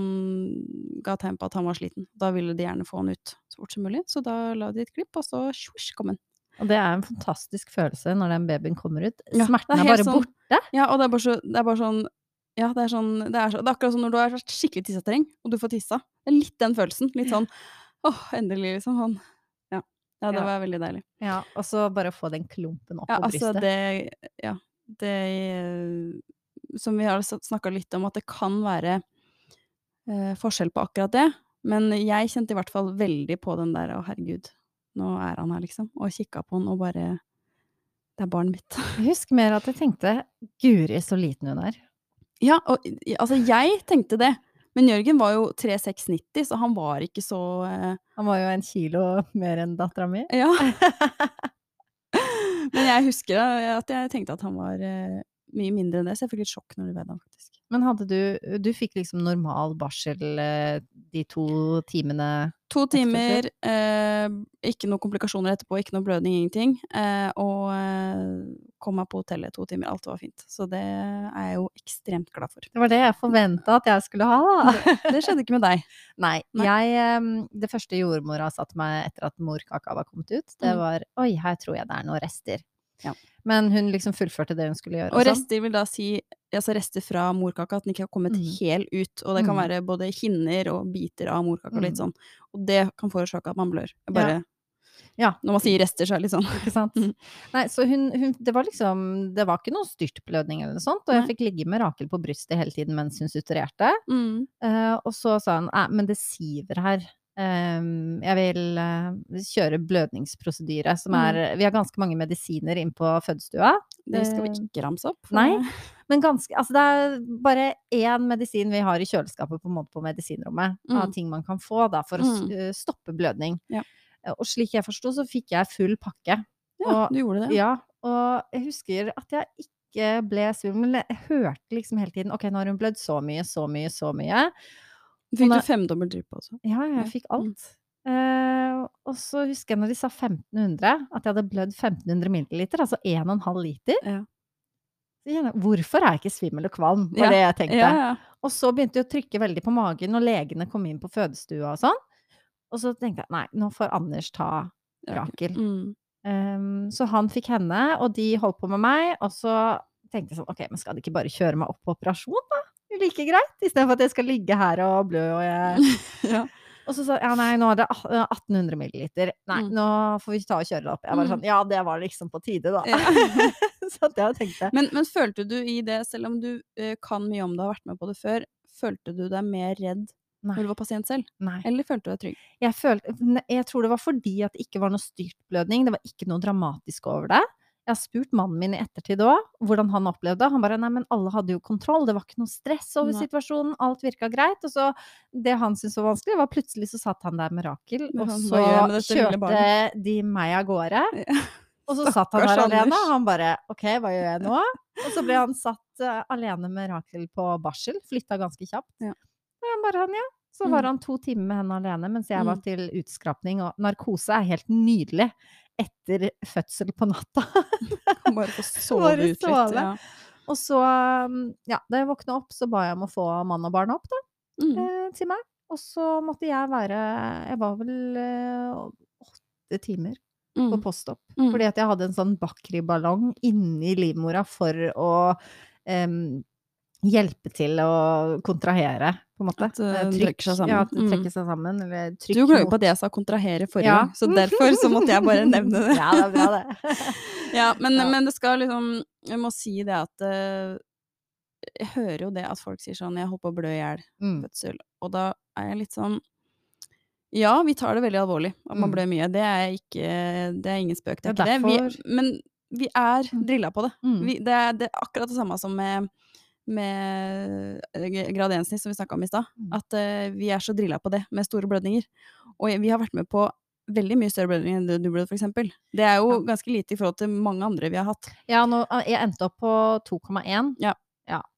Speaker 1: ga tegn på at han var sliten. Da ville de gjerne få han ut så fort som mulig, så da la de et klipp, og så tjosj, kom han.
Speaker 2: Og det er en fantastisk følelse når den babyen kommer ut. Smerten
Speaker 1: ja, er
Speaker 2: er, bare
Speaker 1: sånn-
Speaker 2: borte.
Speaker 1: Ja, og det er bare, så, det er bare sånn Ja, det er sånn Det er, så, det er akkurat som når du har vært skikkelig tissetreng, og du får tissa. Det er litt den følelsen. Litt sånn åh, endelig, liksom. Sånn. Ja. ja, det
Speaker 2: Ja.
Speaker 1: var veldig deilig.
Speaker 2: Ja, og så bare å få den klumpen opp
Speaker 1: Ja,
Speaker 2: på
Speaker 1: altså det Ja. Det eh, Som vi har snakka litt om, at det kan være eh, forskjell på akkurat det. Men jeg kjente i hvert fall veldig på den der 'Å, herregud, nå er han her', liksom. Og kikka på han og bare Det er barnet mitt.
Speaker 2: Husk mer at jeg tenkte Guri, så liten hun er.
Speaker 1: Ja, og altså, jeg tenkte det. Men Jørgen var jo 3,690, så han var ikke så uh...
Speaker 2: Han var jo en kilo mer enn dattera mi.
Speaker 1: Ja. Men jeg husker at jeg tenkte at han var uh, mye mindre enn det, så jeg fikk litt sjokk når du vet det, faktisk.
Speaker 2: Men hadde du Du fikk liksom normal barsel eh, de to timene
Speaker 1: To timer, eh, ikke noen komplikasjoner etterpå, ikke noe blødning, ingenting. Eh, og eh, kom meg på hotellet to timer. Alt var fint. Så det er jeg jo ekstremt glad for.
Speaker 2: Det var det jeg forventa at jeg skulle ha, da.
Speaker 1: Det, det skjedde ikke med deg.
Speaker 2: Nei.
Speaker 1: Nei.
Speaker 2: Jeg em, Det første jordmora sa til meg etter at morkaka var kommet ut, det
Speaker 1: Mm.
Speaker 2: var Oi, her tror jeg det er noen rester.
Speaker 1: Ja.
Speaker 2: Men hun liksom fullførte det hun skulle gjøre.
Speaker 1: Og
Speaker 2: sånn.
Speaker 1: rester vil da si altså rester fra morkaka, at den ikke har kommet
Speaker 2: Mm.
Speaker 1: helt ut. Og det kan
Speaker 2: Mm.
Speaker 1: være både hinner og biter av morkaka og litt
Speaker 2: Mm.
Speaker 1: sånn. Og det kan forårsake at man blør. Bare,
Speaker 2: Ja.
Speaker 1: Når man sier rester, så er det litt sånn.
Speaker 2: Ikke sant?
Speaker 1: Mm.
Speaker 2: Nei, så hun, hun Det var liksom Det var ikke noen styrtblødning eller noe sånt, og jeg
Speaker 1: Nei.
Speaker 2: fikk ligge med Rakel på brystet hele tiden mens hun suturerte.
Speaker 1: Mm.
Speaker 2: Uh, og så sa hun Æ, men det siver her. Ehm, jeg vil eh, kjøre blødningsprosedyre, som
Speaker 1: Mm.
Speaker 2: er Vi har ganske mange medisiner inn på fødestua.
Speaker 1: Det skal vi
Speaker 2: Eh,
Speaker 1: ikke ramse opp.
Speaker 2: Nei. Men ganske Altså, det er bare én medisin vi har i kjøleskapet på på medisinrommet, av
Speaker 1: Mm.
Speaker 2: ting man kan få da for å
Speaker 1: Mm.
Speaker 2: eh, stoppe blødning.
Speaker 1: Ja.
Speaker 2: Og slik jeg forsto, så fikk jeg full pakke.
Speaker 1: Ja,
Speaker 2: Og-
Speaker 1: du gjorde det.
Speaker 2: Ja, og jeg husker at jeg ikke ble svimmel, jeg hørte liksom hele tiden Ok, nå har hun blødd så mye, så mye, så mye.
Speaker 1: Fikk
Speaker 2: Nei.
Speaker 1: du femdobbel dryppe også?
Speaker 2: Ja, jeg fikk alt. Uh, og så husker jeg når de sa 1500, at jeg hadde blødd 1500 milliliter, altså 1,5 liter.
Speaker 1: Ja.
Speaker 2: Hvorfor er jeg ikke svimmel og kvalm? var
Speaker 1: Ja.
Speaker 2: det jeg tenkte.
Speaker 1: Ja, ja.
Speaker 2: Og så begynte jeg å trykke veldig på magen, og legene kom inn på fødestua og sånn. Og så tenkte jeg nei, nå får Anders ta Rakel.
Speaker 1: Mm.
Speaker 2: Um, så han fikk henne, og de holdt på med meg, og så tenkte jeg sånn ok, men skal de ikke bare kjøre meg opp på operasjon, da? Like greit, istedenfor at jeg skal ligge her og blø og jeg
Speaker 1: Ja.
Speaker 2: Og så sa ja, nei, nå er det ah- 1800 milliliter. Nei,
Speaker 1: Mm.
Speaker 2: nå får vi ta og kjøre det opp. Jeg var
Speaker 1: Mm.
Speaker 2: sånn ja, det var liksom på tide, da.
Speaker 1: Ja.
Speaker 2: så det jeg tenkte
Speaker 1: Men, men følte du i det, selv om du uh, kan mye om det og har vært med på det før, følte du deg mer redd når du var pasient selv?
Speaker 2: nei.
Speaker 1: Eller følte du deg trygg?
Speaker 2: Jeg, følte, jeg tror det var fordi at det ikke var noe styrtblødning. Det var ikke noe dramatisk over det. Jeg har spurt mannen min i ettertid òg hvordan han opplevde det. Han bare nei, men alle hadde jo kontroll, det var ikke noe stress over
Speaker 1: Nei.
Speaker 2: situasjonen, alt virka greit. Og så det han syntes var vanskelig, var plutselig så satt han der med Rakel, og så kjørte de meg av gårde.
Speaker 1: Ja.
Speaker 2: Og så satt han der alene, og han bare OK, hva gjør jeg nå? Og så ble han satt uh, alene med Rakel på barsel, flytta ganske kjapt.
Speaker 1: Ja.
Speaker 2: Og han bare han, ja. Så
Speaker 1: Mm.
Speaker 2: var han to timer med henne alene mens jeg var
Speaker 1: Mm.
Speaker 2: til utskrapning, og narkose er helt nydelig etter fødsel på natta.
Speaker 1: Bare få sove
Speaker 2: Bare
Speaker 1: ut litt. Ja.
Speaker 2: Og så, um, ja, da jeg våkna opp, så ba jeg om å få mann og barn opp, da,
Speaker 1: Mm.
Speaker 2: eh, til meg. Og så måtte jeg være Jeg var vel eh, åtte timer på postopp.
Speaker 1: Mm.
Speaker 2: Fordi at jeg hadde en sånn bakriballong inni livmora for å em, hjelpe til å kontrahere, på en måte.
Speaker 1: At det
Speaker 2: Eh,
Speaker 1: trekker seg sammen.
Speaker 2: Ja, at det
Speaker 1: Mm.
Speaker 2: trekker seg sammen. Eller trykk
Speaker 1: Du klager
Speaker 2: mot-
Speaker 1: på at jeg sa kontrahere forrige
Speaker 2: Ja.
Speaker 1: så derfor så måtte jeg bare nevne det.
Speaker 2: Ja, det er bra, det.
Speaker 1: Ja, men,
Speaker 2: Ja.
Speaker 1: men det skal liksom Jeg må si det at eh, Jeg hører jo det at folk sier sånn 'Jeg holdt på å blø i hjel
Speaker 2: Mm.
Speaker 1: fødsel', og da er jeg litt sånn Ja, vi tar det veldig alvorlig at man
Speaker 2: Mm.
Speaker 1: blør mye. Det er ikke Det er ingen spøk, det er ikke det. Vi, men vi er
Speaker 2: Mm.
Speaker 1: drilla på det.
Speaker 2: Mm.
Speaker 1: Vi, det, er, det er akkurat det samme som med med eh, grad 1-snitt, som vi snakka om i stad.
Speaker 2: Mm.
Speaker 1: At uh, vi er så drilla på det, med store blødninger. Og vi har vært med på veldig mye større blødninger enn du blødde, eksempel. Det er jo ganske lite i forhold til mange andre vi har hatt.
Speaker 2: Ja, nå, jeg endte opp på 2,1.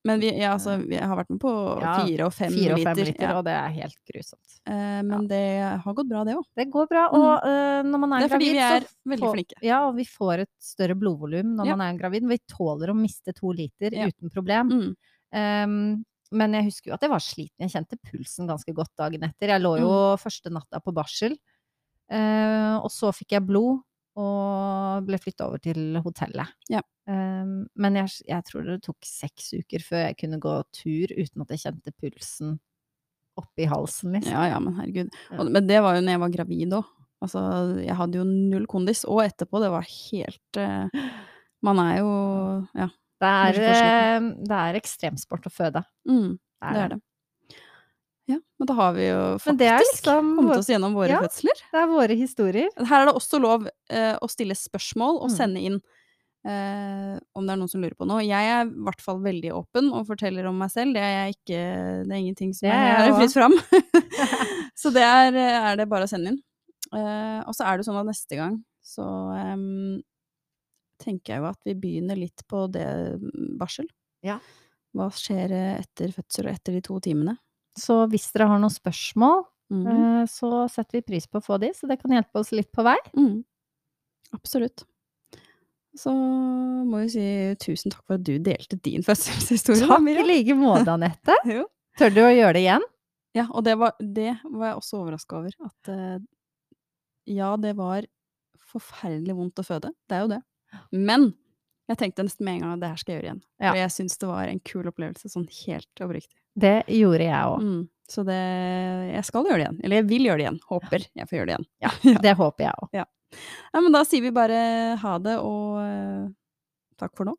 Speaker 1: Men vi, ja, altså, vi har vært med på
Speaker 2: Ja,
Speaker 1: fire og fem
Speaker 2: Fire og
Speaker 1: liter.
Speaker 2: fem liter,
Speaker 1: ja.
Speaker 2: og det er helt grusomt.
Speaker 1: Eh, men det har gått bra, det òg.
Speaker 2: Det går bra, og eh, når man er,
Speaker 1: Det er
Speaker 2: gravid,
Speaker 1: vi er
Speaker 2: så
Speaker 1: veldig flinke.
Speaker 2: Ja, og vi får et større blodvolum når
Speaker 1: Ja.
Speaker 2: man er gravid. Vi tåler å miste to liter
Speaker 1: Ja.
Speaker 2: uten problem.
Speaker 1: Mm.
Speaker 2: Um, men jeg husker jo at jeg var sliten. Jeg kjente pulsen ganske godt dagen etter. Jeg lå jo første natta på barsel, Uh, og så fikk jeg blod og ble flytta over til hotellet.
Speaker 1: Ja.
Speaker 2: Um, men jeg, jeg tror det tok seks uker før jeg kunne gå tur uten at jeg kjente pulsen oppi halsen, liksom.
Speaker 1: Ja ja, men herregud. Og, men det var jo når jeg var gravid òg. Altså, jeg hadde jo null kondis. Og etterpå, det var helt uh, Man er jo Ja.
Speaker 2: Det er, eh, det er ekstremsport å føde.
Speaker 1: Mm, det er det. Ja, men da har vi jo faktisk
Speaker 2: liksom
Speaker 1: kommet
Speaker 2: vår-
Speaker 1: oss gjennom våre
Speaker 2: Ja.
Speaker 1: fødsler.
Speaker 2: Det er våre historier.
Speaker 1: Her er det også lov eh, å stille spørsmål og
Speaker 2: Mm.
Speaker 1: sende inn eh, om det er noen som lurer på noe. Jeg er i hvert fall veldig åpen og forteller om meg selv. Det er ikke Det er ingenting som
Speaker 2: Det
Speaker 1: er,
Speaker 2: er
Speaker 1: fritt fram. så det er, er det bare å sende inn. Eh, og så er det sånn at neste gang så em, tenker jeg jo at vi begynner litt på det mm, barsel.
Speaker 2: Ja.
Speaker 1: hva skjer eh, etter fødsel og etter de to timene.
Speaker 2: Så hvis dere har noen spørsmål,
Speaker 1: Mhm.
Speaker 2: eh, så setter vi pris på å få de, så det kan hjelpe oss litt på vei.
Speaker 1: Mm. Absolutt. Så må vi si tusen takk for at du delte din fødselshistorie.
Speaker 2: Takk i like måte, Anette. Tør du å gjøre det igjen?
Speaker 1: Ja, og det var, det var jeg også overraska over. At eh, ja, det var forferdelig vondt å føde. Det er jo det. Men jeg tenkte nesten med en gang at det her skal jeg gjøre igjen.
Speaker 2: Ja.
Speaker 1: For jeg syns det var en kul opplevelse, sånn helt oppriktig.
Speaker 2: Det gjorde jeg òg.
Speaker 1: Mm. Så det Jeg skal gjøre det igjen. Eller jeg vil gjøre det igjen. Håper jeg får gjøre det igjen.
Speaker 2: Ja, det håper jeg òg.
Speaker 1: Ja, men da sier vi bare ha det, og eh, takk for nå.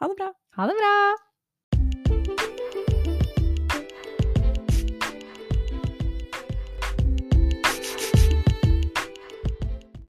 Speaker 1: Ha det bra.
Speaker 2: Ha det bra!